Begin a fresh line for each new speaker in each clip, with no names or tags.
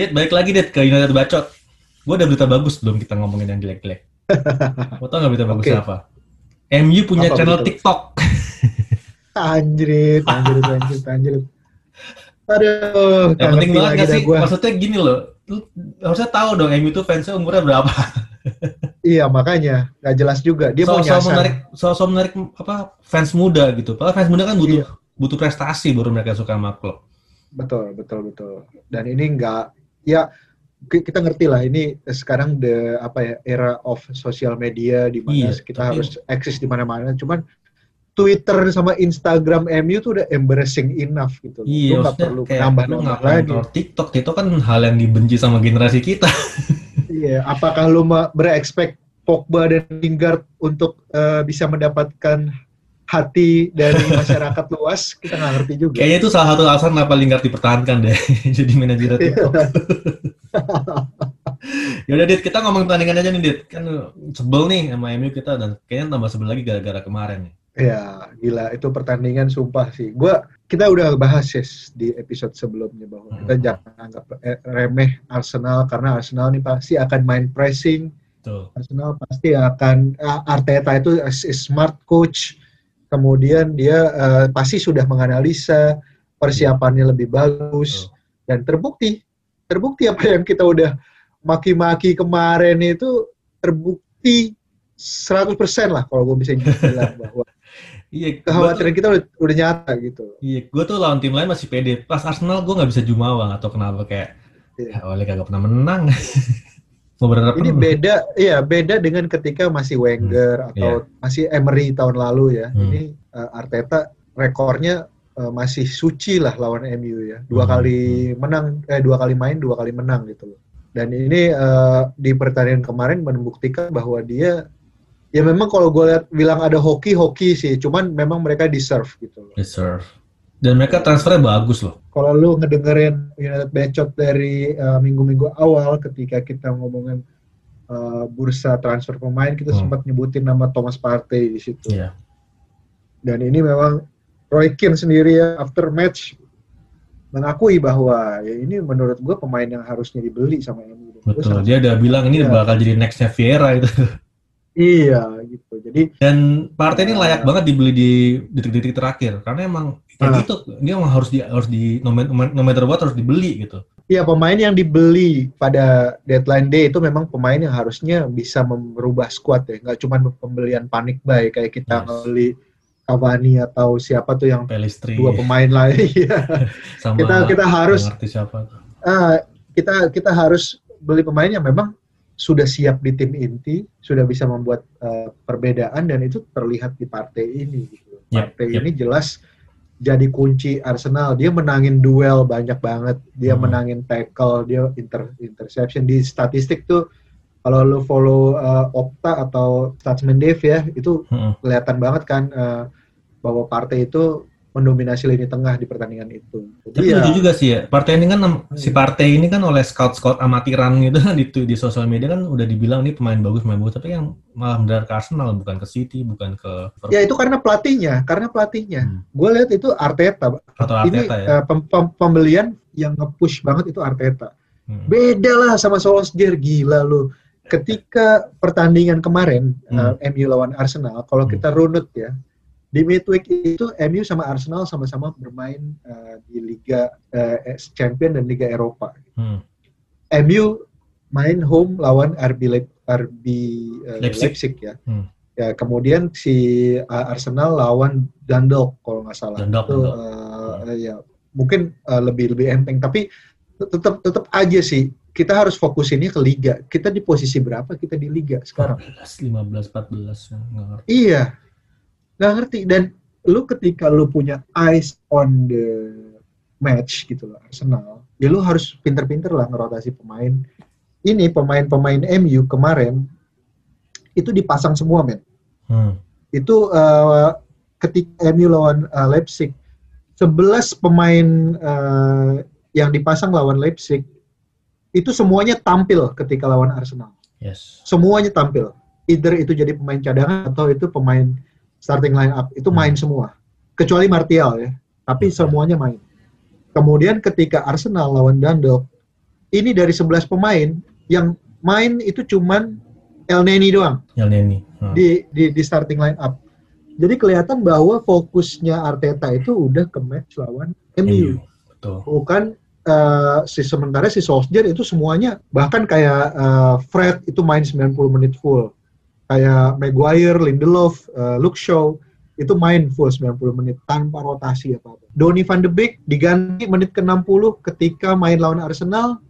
Dit, balik lagi Dit ke United Bacot. Gue ada berita bagus belum kita ngomongin yang jelek-jelek. Mau tau gak berita bagusnya
Oke.
apa? MU punya
Apa
channel
berita?
TikTok.
Anjrit, anjrit, anjrit, anjrit. Aduh,
Yang penting banget gak sih?
Gua.
Maksudnya gini loh, lu harusnya tahu dong MU itu fansnya umurnya berapa.
Iya, makanya nggak jelas juga. Dia mau
so, so
nyasar.
menarik, so, so menarik apa fans muda gitu. Padahal fans muda kan butuh
Iya.
butuh prestasi baru mereka suka sama klub.
Betul, betul, betul. Dan ini nggak, ya ki- kita ngerti lah ini sekarang the apa ya era of social media di mana
Iya,
kita
tapi-
harus eksis di mana-mana. Cuman Twitter sama Instagram MU tuh udah embarrassing enough gitu.
Iya,
Lu
maksudnya
perlu
kayak lu
nambah-nambah
ngapain
lagi.
kalau TikTok, TikTok kan hal yang dibenci sama generasi kita.
Iya, apakah lu berekspek Pogba dan Lingard untuk eh, bisa mendapatkan hati dari masyarakat luas? Kita nggak ngerti juga.
Kayaknya itu salah satu alasan kenapa Lingard dipertahankan deh jadi manajer. TikTok. ya udah Dit, kita ngomong pertandingan aja nih Dit. Kan sebel nih sama MU kita dan kayaknya tambah sebel lagi gara-gara kemarin nih.
Ya, gila itu pertandingan sumpah sih. Gua kita udah bahas yes, di episode sebelumnya bahwa kita
Hmm.
jangan anggap eh, remeh Arsenal karena Arsenal nih pasti akan main pressing.
Tuh.
Arsenal pasti akan ah, Arteta itu is- is smart coach. Kemudian dia eh, pasti sudah menganalisa persiapannya lebih bagus dan terbukti terbukti apa yang kita udah maki-maki kemarin itu terbukti 100% lah kalau gue bisa bilang bahwa
Iya, tuh,
kekhawatiran kita udah, udah nyata gitu.
iya, gue tuh lawan tim lain masih pede. Pas Arsenal gue nggak bisa jumawa atau kenapa kayak
Iya.
ya, oleh kagak pernah menang. Berharap
Ini beda, iya beda dengan ketika masih Wenger atau masih Emery tahun lalu ya.
Hmm.
Ini uh, Arteta rekornya uh, masih suci lah lawan MU ya. Dua
Hmm.
kali menang, eh dua kali main, dua kali menang gitu loh. Dan ini uh, di pertandingan kemarin membuktikan bahwa dia ya memang kalau gue lihat bilang ada hoki hoki sih, cuman memang mereka deserve gitu loh.
Deserve. Dan mereka transfernya bagus loh.
Kalau lu ngedengerin United Becot dari uh, minggu-minggu awal ketika kita ngomongin uh, bursa transfer pemain kita
Hmm.
sempat nyebutin nama Thomas Partey di situ.
Iya.
Dan ini memang Roy Keane sendiri ya after match mengakui bahwa ya ini menurut gue pemain yang harusnya dibeli sama MU. Gua
Betul. Dia udah bilang ini
Iya.
bakal jadi nextnya Vieira gitu.
Iya gitu. Jadi
Dan Partey ini layak banget dibeli di detik-detik terakhir karena emang
Ah.
gitu dia harus di harus di no, ma- no matter what harus dibeli gitu.
Iya pemain yang dibeli pada deadline day itu memang pemain yang harusnya bisa merubah squad ya, nggak cuma pembelian panik buy kayak kita
Yes.
ngebeli Cavani atau siapa tuh yang
Pelistri
dua pemain lain. Iya.
sama
kita kita harus
siapa tuh.
ah, kita kita harus beli pemain yang memang sudah siap di tim inti, sudah bisa membuat eh, perbedaan dan itu terlihat di partai ini. Gitu.
Yep,
Partai
yep.
ini jelas jadi kunci Arsenal. Dia menangin duel banyak banget, dia
Hmm.
menangin tackle, dia inter interception di statistik tuh. Kalau lo follow eh, Opta atau Statsman Dave ya, itu
Heeh.
kelihatan banget kan eh, bahwa partai itu mendominasi lini tengah di pertandingan itu. Jadi
Tapi
ya,
lucu juga sih ya. Partai ini kan si
Hmm.
Partai ini kan oleh scout-scout amatiran gitu kan di di sosial media kan udah dibilang ini pemain bagus, pemain bagus, tapi yang malah mendarat ke Arsenal bukan ke City, bukan ke
ya itu karena pelatihnya, karena pelatihnya.
Hmm.
Gue lihat itu Arteta.
atau
Ini
Arteta ya.
eh, pem- pem- pembelian yang nge-push banget itu Arteta.
Hmm.
Beda lah sama Solskjaer gila lu. Ketika pertandingan kemarin
Hmm.
eh, MU lawan Arsenal, kalau
Hmm.
kita runut ya, di midweek itu MU sama Arsenal sama-sama bermain eh, di Liga eh, Champion dan Liga Eropa.
Hmm.
MU main home lawan RB Leip- RB eh,
Leipzig.
Leipzig. ya.
Hmm.
Ya kemudian si uh, Arsenal lawan Dundalk kalau nggak salah.
Dundalk,
Itu,
Dundalk.
uh, ya mungkin uh, lebih lebih enteng tapi tetap tetap aja sih kita harus fokusinnya ke liga. Kita di posisi berapa kita di liga sekarang?
14, 15, 14 ya, nggak ngerti.
Iya, nggak ngerti. Dan lu ketika lu punya eyes on the match gitu loh, Arsenal, ya lu harus pinter-pinter lah ngerotasi pemain. Ini pemain-pemain MU kemarin itu dipasang semua men.
Hmm.
Itu eh, ketika MU lawan eh, Leipzig, 11 pemain eh, yang dipasang lawan Leipzig itu semuanya tampil ketika lawan Arsenal
Yes.
semuanya tampil. Either itu jadi pemain cadangan atau itu pemain starting line up. Itu main semua. Kecuali Martial ya. Tapi semuanya main. Kemudian ketika Arsenal lawan Dundalk, ini dari 11 pemain yang main itu cuman El Neni doang
El Neni. Hmm.
di, di di starting line up. Jadi kelihatan bahwa fokusnya Arteta itu udah ke match lawan MU.
Betul.
Bukan eh, si sementara si Solskjaer itu semuanya bahkan kayak eh, Fred itu main 90 menit full. Kayak Maguire, Lindelof, eh, Luke Shaw itu main full 90 menit tanpa rotasi apa-apa. Donny van de Beek diganti menit ke-60 ketika main lawan Arsenal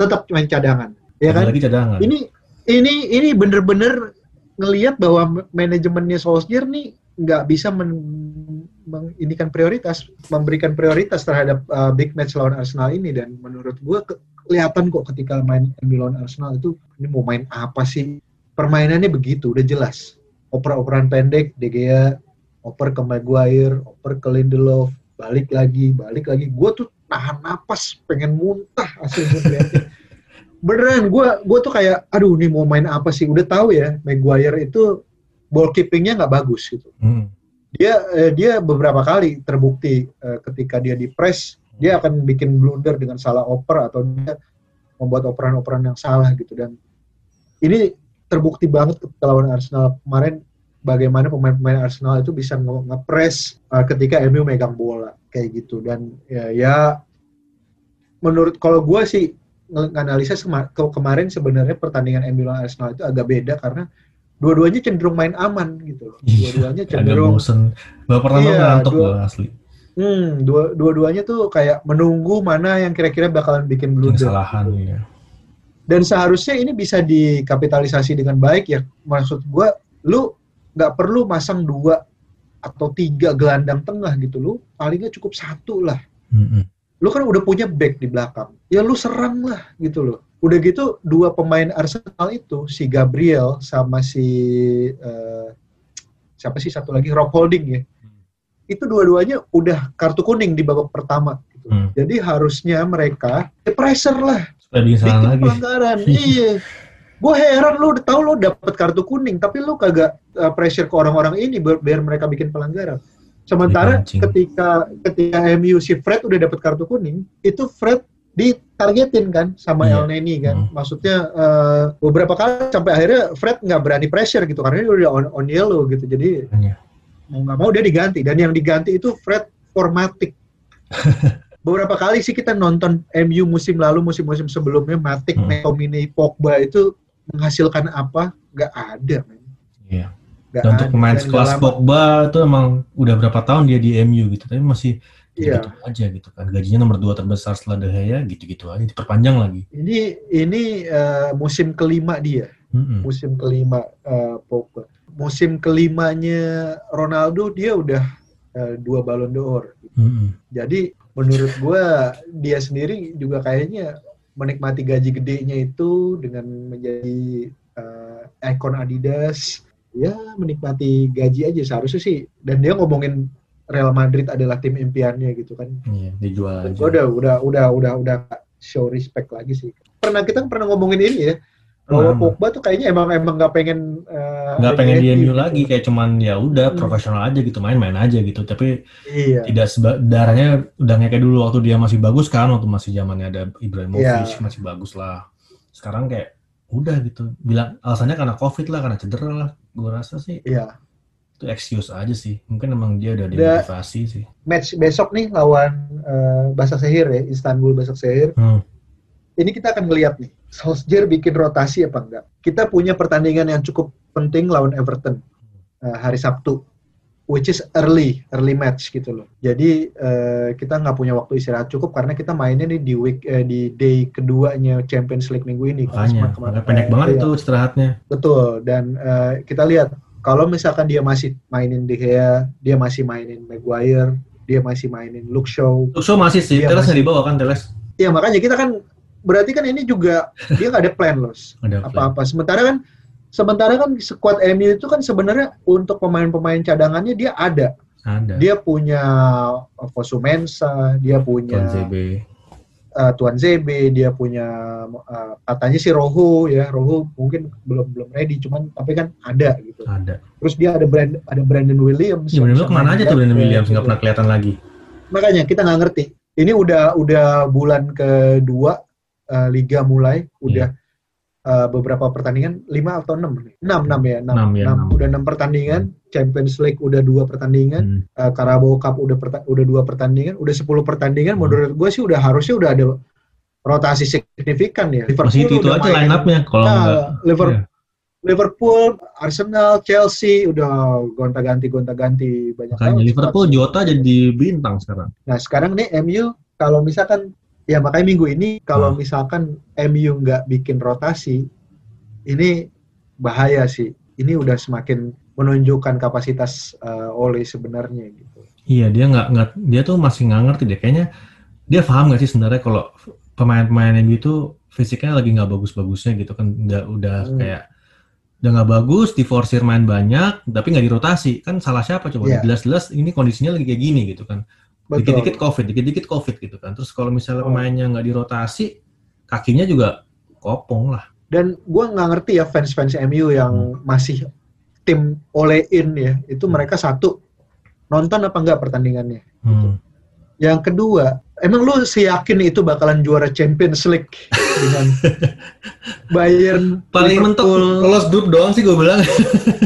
tetap main cadangan. Ya kan?
Lagi cadangan.
Ini ini ini bener-bener ngelihat bahwa manajemennya Solskjaer nih nggak bisa men, menginikan prioritas, memberikan prioritas terhadap uh, big match lawan Arsenal ini dan menurut gue ke- kelihatan kok ketika main MU lawan Arsenal itu ini mau main apa sih? Permainannya begitu, udah jelas. Oper-operan pendek, De Gea, oper ke Maguire, oper ke Lindelof, balik lagi, balik lagi. Gue tuh tahan napas, pengen muntah asli gue. Beneran, gue gue tuh kayak, aduh nih mau main apa sih? Udah tahu ya, Maguire itu ball keepingnya nggak bagus gitu.
Hmm.
Dia eh, dia beberapa kali terbukti eh, ketika dia di press, dia akan bikin blunder dengan salah oper atau dia membuat operan-operan yang salah gitu dan ini terbukti banget ketika lawan Arsenal kemarin bagaimana pemain-pemain Arsenal itu bisa nge- nge-press uh, ketika MU megang bola kayak gitu dan ya, ya menurut kalau gue sih sema- ke- kemarin sebenarnya pertandingan MU lawan Arsenal itu agak beda karena dua-duanya cenderung main aman gitu loh. Dua-duanya
Agak
cenderung
bosen. Pertama
Iya,
ngantuk
dua-
asli.
hmm, dua dua-duanya tuh kayak menunggu mana yang kira-kira bakalan bikin blunder.
kesalahan ya.
Dan seharusnya ini bisa dikapitalisasi dengan baik ya. Maksud gue, lu nggak perlu masang dua atau tiga gelandang tengah gitu. Lu palingnya cukup satu lah.
Mm-mm.
Lu kan udah punya back di belakang. Ya lu serang lah gitu loh. Udah gitu dua pemain Arsenal itu si Gabriel sama si eh, siapa sih satu lagi Rob Holding ya. Itu dua-duanya udah kartu kuning di babak pertama. Gitu.
Hmm.
Jadi harusnya mereka ya pressure lah
Kesalahan
bikin
lagi.
pelanggaran. iya. Gue heran lu udah tahu lu dapat kartu kuning tapi lu kagak uh, pressure ke orang-orang ini biar, mereka bikin pelanggaran. Sementara
Dipancing.
ketika ketika MU si Fred udah dapat kartu kuning, itu Fred ditargetin kan sama
Iya.
El Neni kan.
Hmm.
Maksudnya uh, beberapa kali sampai akhirnya Fred nggak berani pressure gitu karena dia udah on, on yellow gitu. Jadi
Iya.
mau nggak mau dia diganti dan yang diganti itu Fred Formatic. Beberapa kali sih kita nonton MU musim lalu, musim-musim sebelumnya, Matic,
Hmm.
McTominay, Pogba itu menghasilkan apa? Nggak ada.
Iya.
Nggak
Dan untuk pemain sekelas. Pogba itu emang udah berapa tahun dia di MU gitu, tapi masih
Iya.
gitu aja gitu kan. Gajinya nomor dua terbesar setelah De Gea, gitu-gitu aja, diperpanjang lagi.
Ini ini eh, musim kelima dia,
Mm-mm.
musim kelima eh, Pogba. Musim kelimanya Ronaldo dia udah eh, dua Ballon d'Or.
Mm-mm.
Jadi menurut gua dia sendiri juga kayaknya menikmati gaji gedenya itu dengan menjadi eh, ikon Adidas. Ya menikmati gaji aja seharusnya sih. Dan dia ngomongin Real Madrid adalah tim impiannya gitu kan.
Iya, dijual aja.
Udah udah udah udah udah show respect lagi sih. Pernah kita pernah ngomongin ini ya. Bahwa
Pernah.
Pogba tuh kayaknya emang emang nggak pengen eh,
nggak
ada
pengen di MU
gitu.
lagi kayak cuman ya udah
Hmm.
profesional aja gitu main-main aja gitu tapi
Iya.
tidak darahnya udah kayak dulu waktu dia masih bagus kan waktu masih zamannya ada Ibrahimovic
Iya.
masih bagus lah sekarang kayak udah gitu bilang alasannya karena covid lah karena cedera lah gue rasa sih
Iya.
itu excuse aja sih mungkin emang dia udah dimotivasi sih
Match besok nih lawan eh, Basaksehir ya, Istanbul Basaksehir.
hmm.
ini kita akan melihat nih, Solskjaer bikin rotasi apa enggak. Kita punya pertandingan yang cukup penting lawan Everton eh, hari Sabtu, which is early, early match gitu loh. Jadi eh, kita nggak punya waktu istirahat cukup karena kita mainnya nih di week eh, di day keduanya Champions League minggu ini.
Makanya
kemarin-
pendek banget
iya,
itu istirahatnya
Betul. Dan eh, kita lihat kalau misalkan dia masih mainin De Gea, dia masih mainin Maguire, dia masih mainin Luke Shaw,
so masih sih
Iya,
Teles
masih.
nggak dibawa kan Teles
Ya makanya kita kan berarti kan ini juga dia nggak ada plan loh apa-apa. Sementara kan sementara kan skuad MU itu kan sebenarnya untuk pemain-pemain cadangannya dia ada.
ada
Dia punya Fosu Mensa, dia punya
Tuan ZB
eh, Tuan Zebe, dia punya eh, katanya si Rohu ya. Rohu mungkin belum belum ready cuman tapi kan ada gitu.
ada
Terus dia ada brand ada Brandon Williams.
ya
yang
ke
mana
aja tuh Brandon
back,
Williams nggak
gitu.
pernah kelihatan lagi
Makanya kita nggak ngerti. Ini udah udah bulan kedua uh, liga mulai udah uh, beberapa pertandingan lima atau enam enam enam ya enam
Enam, ya,
enam.
enam.
udah enam pertandingan Champions League udah dua pertandingan
Hmm.
uh, Carabao Cup udah perta- udah dua pertandingan udah 10 pertandingan
Hmm.
menurut gue sih udah harusnya udah ada rotasi signifikan ya
Masih itu itu aja line up-nya kalau
Nah,
enggak.
Liverpool
Iya.
Liverpool Arsenal Chelsea udah gonta-ganti gonta-ganti banyak
Makanya
banget
Liverpool. Jota jadi bintang sekarang.
Nah sekarang nih MU kalau misalkan ya makanya minggu ini kalau
Hmm.
misalkan MU nggak bikin rotasi ini bahaya sih. Ini udah semakin menunjukkan kapasitas uh, Ole sebenarnya gitu.
Iya dia nggak nggak dia tuh masih nggak ngerti deh kayaknya dia paham nggak sih sebenarnya kalau pemain-pemain MU itu fisiknya lagi nggak bagus-bagusnya gitu kan udah udah
Hmm.
kayak udah nggak bagus diforsir main banyak tapi nggak dirotasi kan salah siapa coba
Iya.
jelas-jelas ini kondisinya lagi kayak gini gitu kan. Dikit-dikit covid dikit-dikit covid gitu kan terus kalau misalnya
Oh.
pemainnya nggak dirotasi kakinya juga kopong lah
Dan gue nggak ngerti ya fans-fans MU yang masih tim Ole in ya itu
Hmm.
mereka satu nonton apa enggak pertandingannya.
Hmm.
Yang kedua, emang lu seyakin itu bakalan juara Champions League dengan Bayern
paling mentok lolos grup doang sih gue bilang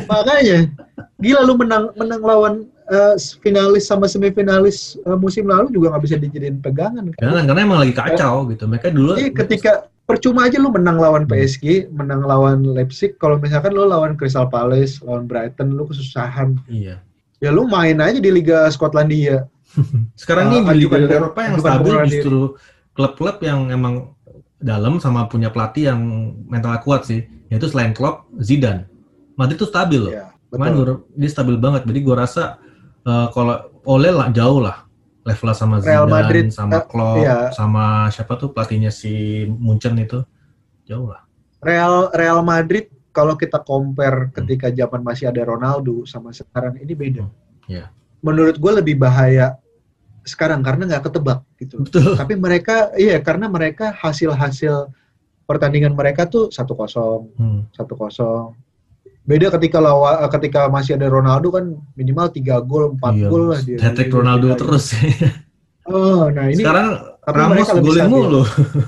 Makanya, gila lu menang menang lawan eh, finalis sama semifinalis eh, musim lalu juga nggak bisa dijadiin pegangan. Kan?
karena karena emang lagi kacau gitu mereka dulu
Jadi ketika percuma aja lu menang lawan PSG, menang lawan Leipzig, kalau misalkan lu lawan Crystal Palace, lawan Brighton, lu kesusahan.
iya
Ya lu main aja di Liga Skotlandia.
Sekarang
Uh,
nih di Liga Eropa yang stabil justru klub-klub yang emang dalam sama punya pelatih yang mental kuat sih. Yaitu selain Klopp, Zidane. Madrid tuh stabil loh.
Ya,
Kemarin
betul.
gua- dia stabil banget. Jadi gua rasa eh, kalau Ole lah jauh lah levelnya sama Zidane,
Real Madrid,
sama
eh,
Klopp,
iya.
sama siapa tuh pelatihnya si Munchen itu jauh lah.
Real Real Madrid kalau kita compare ketika zaman masih ada Ronaldo sama sekarang ini beda.
Hmm, iya.
Menurut gue lebih bahaya sekarang karena nggak ketebak gitu.
Betul.
Tapi mereka iya karena mereka hasil-hasil pertandingan mereka tuh satu kosong
Hmm.
satu kosong. Beda ketika lawa ketika masih ada Ronaldo kan minimal tiga gol empat
Iya.
gol lah dia.
Hat-trick Ronaldo terus.
Oh, nah ini
Sekarang Ramos golin mulu.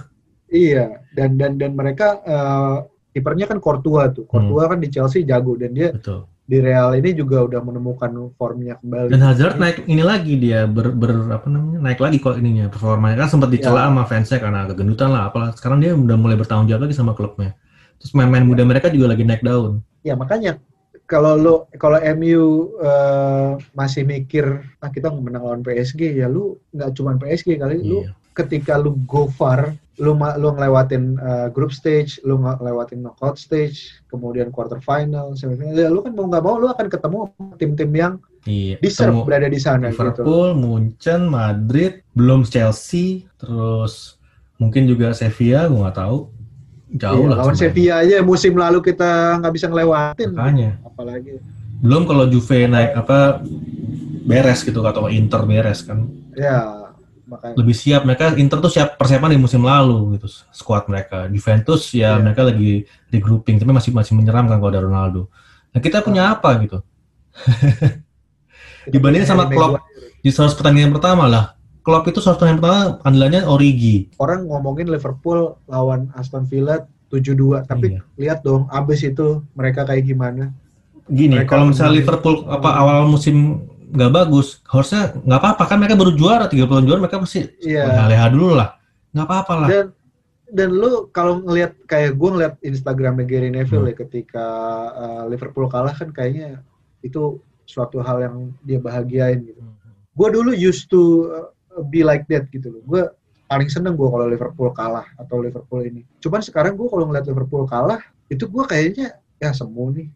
Iya, dan dan dan mereka eh, kipernya kan Courtois tuh. Courtois
Hmm.
kan di Chelsea jago dan dia
Betul.
di Real ini juga udah menemukan formnya kembali.
Dan Hazard naik ini lagi dia ber, ber- apa namanya naik lagi kok ininya performanya kan sempat dicela
Ya.
sama fansnya karena kegendutan lah apalah sekarang dia udah mulai bertanggung jawab lagi sama klubnya terus main-main muda mereka juga lagi naik daun
Ya makanya kalau lo kalau MU eh, masih mikir ah kita menang lawan PSG ya lu nggak cuma PSG kali lu
Iya.
ketika lu go far lu lu ngelewatin eh, group stage lu ngelewatin knockout stage kemudian quarter final semifinal ya lu kan mau nggak mau lu akan ketemu tim-tim yang
iya
deserve berada di sana gitu
Liverpool, Munchen, Madrid, belum Chelsea, terus mungkin juga Sevilla, gue nggak tahu. Jauh
Iya,
lah.
lawan. Sevilla aja musim lalu kita nggak bisa ngelewatin
Makanya.
apalagi
Belum kalau Juve naik apa beres gitu atau Inter beres kan.
ya makanya
Lebih siap mereka Inter tuh siap persiapan di musim lalu gitu squad mereka. Juventus ya
Iya.
mereka lagi regrouping tapi masih masih menyeramkan kalau ada Ronaldo. Nah, kita punya apa gitu? Dibandingin sama Klopp.
Maguire.
Di 100 pertandingan pertama lah. Klopp itu 100 pertandingan pertama andalannya Origi.
orang ngomongin Liverpool lawan Aston Villa 7-2 tapi
Iya.
lihat dong abis itu mereka kayak gimana
Gini,
Mereka
kalau misalnya Liverpool apa awal musim nggak bagus, harusnya nggak apa-apa kan mereka baru juara 30 juara mereka pasti
Iya.
leha-leha dulu lah. Nggak apa-apa lah.
dan dan lu kalau ngelihat kayak gue ngeliat Instagramnya Gary Neville
Hmm.
ya ketika uh, Liverpool kalah kan kayaknya itu suatu hal yang dia bahagiain gitu gue dulu used to uh, be like that gitu loh gue paling seneng gue kalau Liverpool kalah atau Liverpool ini cuman sekarang gue kalau ngeliat Liverpool kalah itu gue kayaknya ya semu nih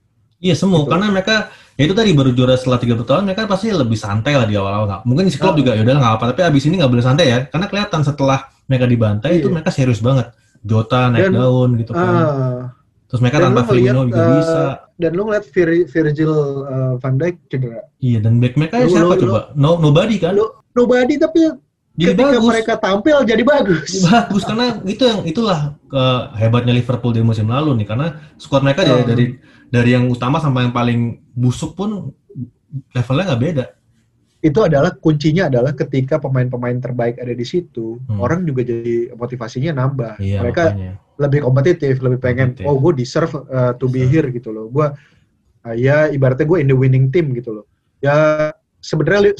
Iya semua,
Gitu.
karena mereka ya itu tadi baru juara setelah 30 tahun, mereka pasti lebih santai lah di awal-awal. Mungkin si klub
Oh.
juga ya udah nggak apa, tapi abis ini nggak boleh santai ya, karena kelihatan setelah mereka dibantai itu
Iya.
mereka serius banget. Jota naik
Dan-
daun gitu kan.
Ah,
Terus mereka tanpa
lu
Firmino juga
eh,
bisa.
dan lu ngeliat Vir- Virgil uh, van Dijk cedera
Iya dan back mereka
lu-
siapa
lu-
coba? No nobody kan?
lu- nobody tapi
Jadi
ketika
bagus.
mereka tampil jadi bagus
bagus karena itu yang itulah ke- hebatnya Liverpool di musim lalu nih karena squad mereka dari dari dari yang utama sampai yang paling busuk pun levelnya nggak beda
itu adalah kuncinya adalah ketika pemain-pemain terbaik ada di situ,
Hmm.
orang juga jadi motivasinya nambah.
Iya,
Mereka
makanya.
lebih kompetitif, lebih pengen,
Kompetitif.
oh gue deserve uh, to be
Deserve.
here gitu loh. Gue uh, ya ibaratnya gue in the winning team gitu loh. Ya sebenarnya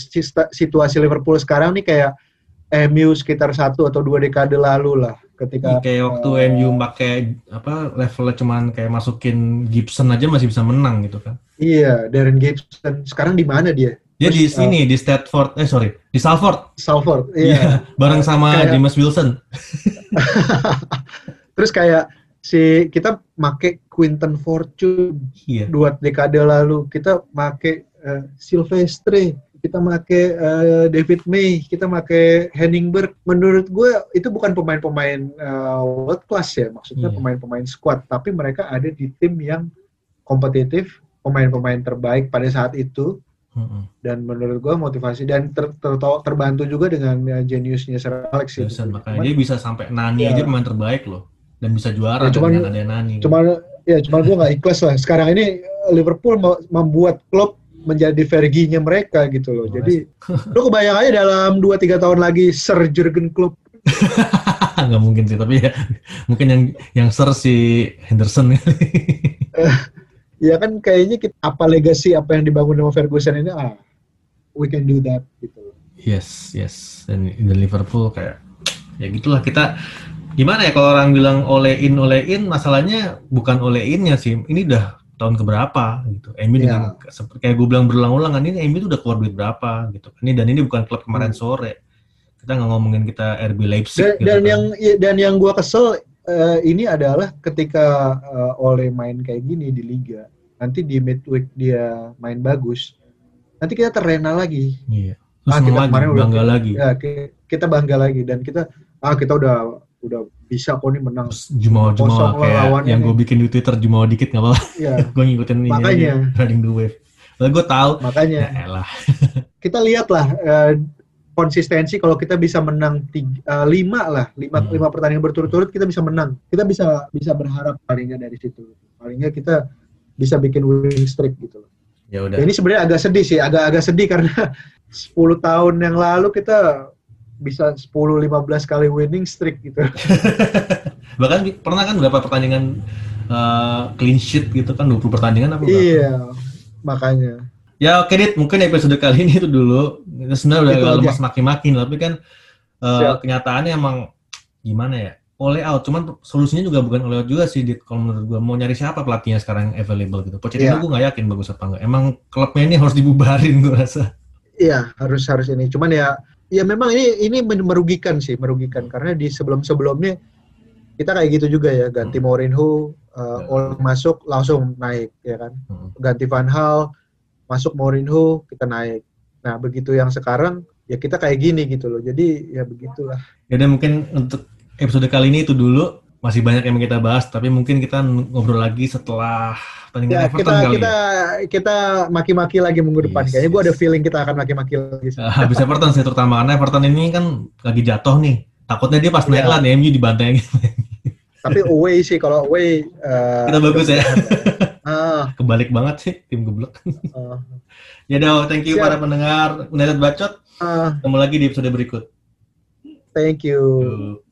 situasi Liverpool sekarang nih kayak MU sekitar satu atau dua dekade lalu lah, ketika
kayak waktu
eh,
MU pakai apa levelnya cuman kayak masukin Gibson aja masih bisa menang gitu kan.
iya Darren Gibson sekarang di mana dia?
Dia di
Terus,
sini di Stratford, eh sorry, di Salford.
Salford,
Iya,
iya.
bareng sama
Kayak-
James Wilson.
Terus kayak si kita make Quinton Fortune
Iya.
dua dekade lalu, kita make eh, Silvestre, kita make eh, David May, kita make Henningberg. Menurut gue itu bukan pemain-pemain eh, world class ya, maksudnya
Iya.
pemain-pemain squad, tapi mereka ada di tim yang kompetitif, pemain-pemain terbaik pada saat itu.
Mm-mm.
Dan menurut gue motivasi dan ter- ter- terbantu juga dengan eh, geniusnya Sir Alex.
Wilson, makanya
Cuman-
dia bisa sampai Nani
Iya.
aja pemain terbaik loh dan bisa juara
Ya, cuman-
dengan ada Nani.
Cuman ya cuman gue nggak ikhlas lah. Sekarang ini Liverpool mau membuat klub menjadi Fergie-nya mereka gitu loh. Jadi lu kebayang aja dalam 2-3 tahun lagi Sir Jurgen Klopp.
nggak mungkin sih, tapi ya mungkin yang yang ser si Henderson
Ya kan kayaknya kita, apa legacy apa yang dibangun sama Ferguson ini ah we can do that gitu loh.
Yes, yes. Dan dan Liverpool kayak ya gitulah kita gimana ya kalau orang bilang oleh in oleh in masalahnya bukan oleh innya sih. Ini udah tahun keberapa gitu. MU
Ya.
dengan seperti kayak gue bilang berulang-ulang kan ini MU tuh udah keluar duit berapa gitu. Ini dan ini bukan klub kemarin
Hmm.
sore. Kita nggak ngomongin kita RB
Dan,
Leipzig gitu
dan
kan.
yang ya, dan yang gua kesel eh, ini adalah ketika eh, Ole main kayak gini di liga, nanti di midweek dia main bagus, nanti kita terlena lagi.
iya. Terus
Ah, kita
lagi,
kemarin udah-
bangga lagi.
Ya, ki- kita bangga lagi dan kita ah kita udah udah bisa kok nih menang.
Jumawa Jumawa kayak yang gue bikin di Twitter Jumawa dikit nggak apa-apa.
Ya,
gue ngikutin ini
Makanya.
aja, riding the wave. Lalu gue tahu ya
makanya
elah.
kita lihatlah eh, konsistensi kalau kita bisa menang tiga, eh, lima lah lima
Hmm.
lima pertandingan berturut-turut kita bisa menang kita bisa bisa berharap paling nggak dari situ paling nggak kita bisa bikin winning streak gitu loh.
Ya udah.
Ya, ini sebenarnya agak sedih sih agak-agak sedih karena 10 tahun yang lalu kita bisa 10-15 kali winning streak gitu
Bahkan pernah kan berapa pertandingan eh, clean sheet gitu kan 20 pertandingan apa berapa?
iya makanya
Ya oke Dit, mungkin episode kali ini itu dulu. Kita sebenarnya udah agak lemas maki-maki, tapi kan
Siap.
kenyataannya emang gimana ya? Oleh out, cuman solusinya juga bukan oleh out juga sih Dit. Kalau menurut gua mau nyari siapa pelatihnya sekarang yang available gitu. Pochettino gua nggak yakin bagus apa enggak. Emang klubnya ini harus dibubarin gua rasa.
Iya harus harus ini. Cuman ya ya memang ini ini merugikan sih merugikan karena di sebelum sebelumnya kita kayak gitu juga ya ganti Mourinho uh, Ole masuk langsung naik ya kan
Hmm.
ganti Van Hal masuk Mourinho kita naik. Nah begitu yang sekarang ya kita kayak gini gitu loh. Jadi ya begitulah.
Ya udah mungkin untuk episode kali ini itu dulu. Masih banyak yang kita bahas, tapi mungkin kita ngobrol lagi setelah pertandingan
Ya
Everton
kita
kali
kita
ya.
kita maki-maki lagi minggu depan.
Yes,
Kayaknya gue ada
yes.
feeling kita akan maki-maki lagi.
Eh, habis Everton sih terutama karena Everton ini kan lagi jatuh nih. Takutnya dia pas naik
Iya.
lah nih, MU dibantai
Tapi away sih kalau away. uh,
Kita bagus ya.
Ah,
Kebalik banget sih tim geblek.
ah,
Ya udah, thank you
Siap.
para pendengar United Bacot.
ah,
Ketemu lagi di episode berikut.
thank you.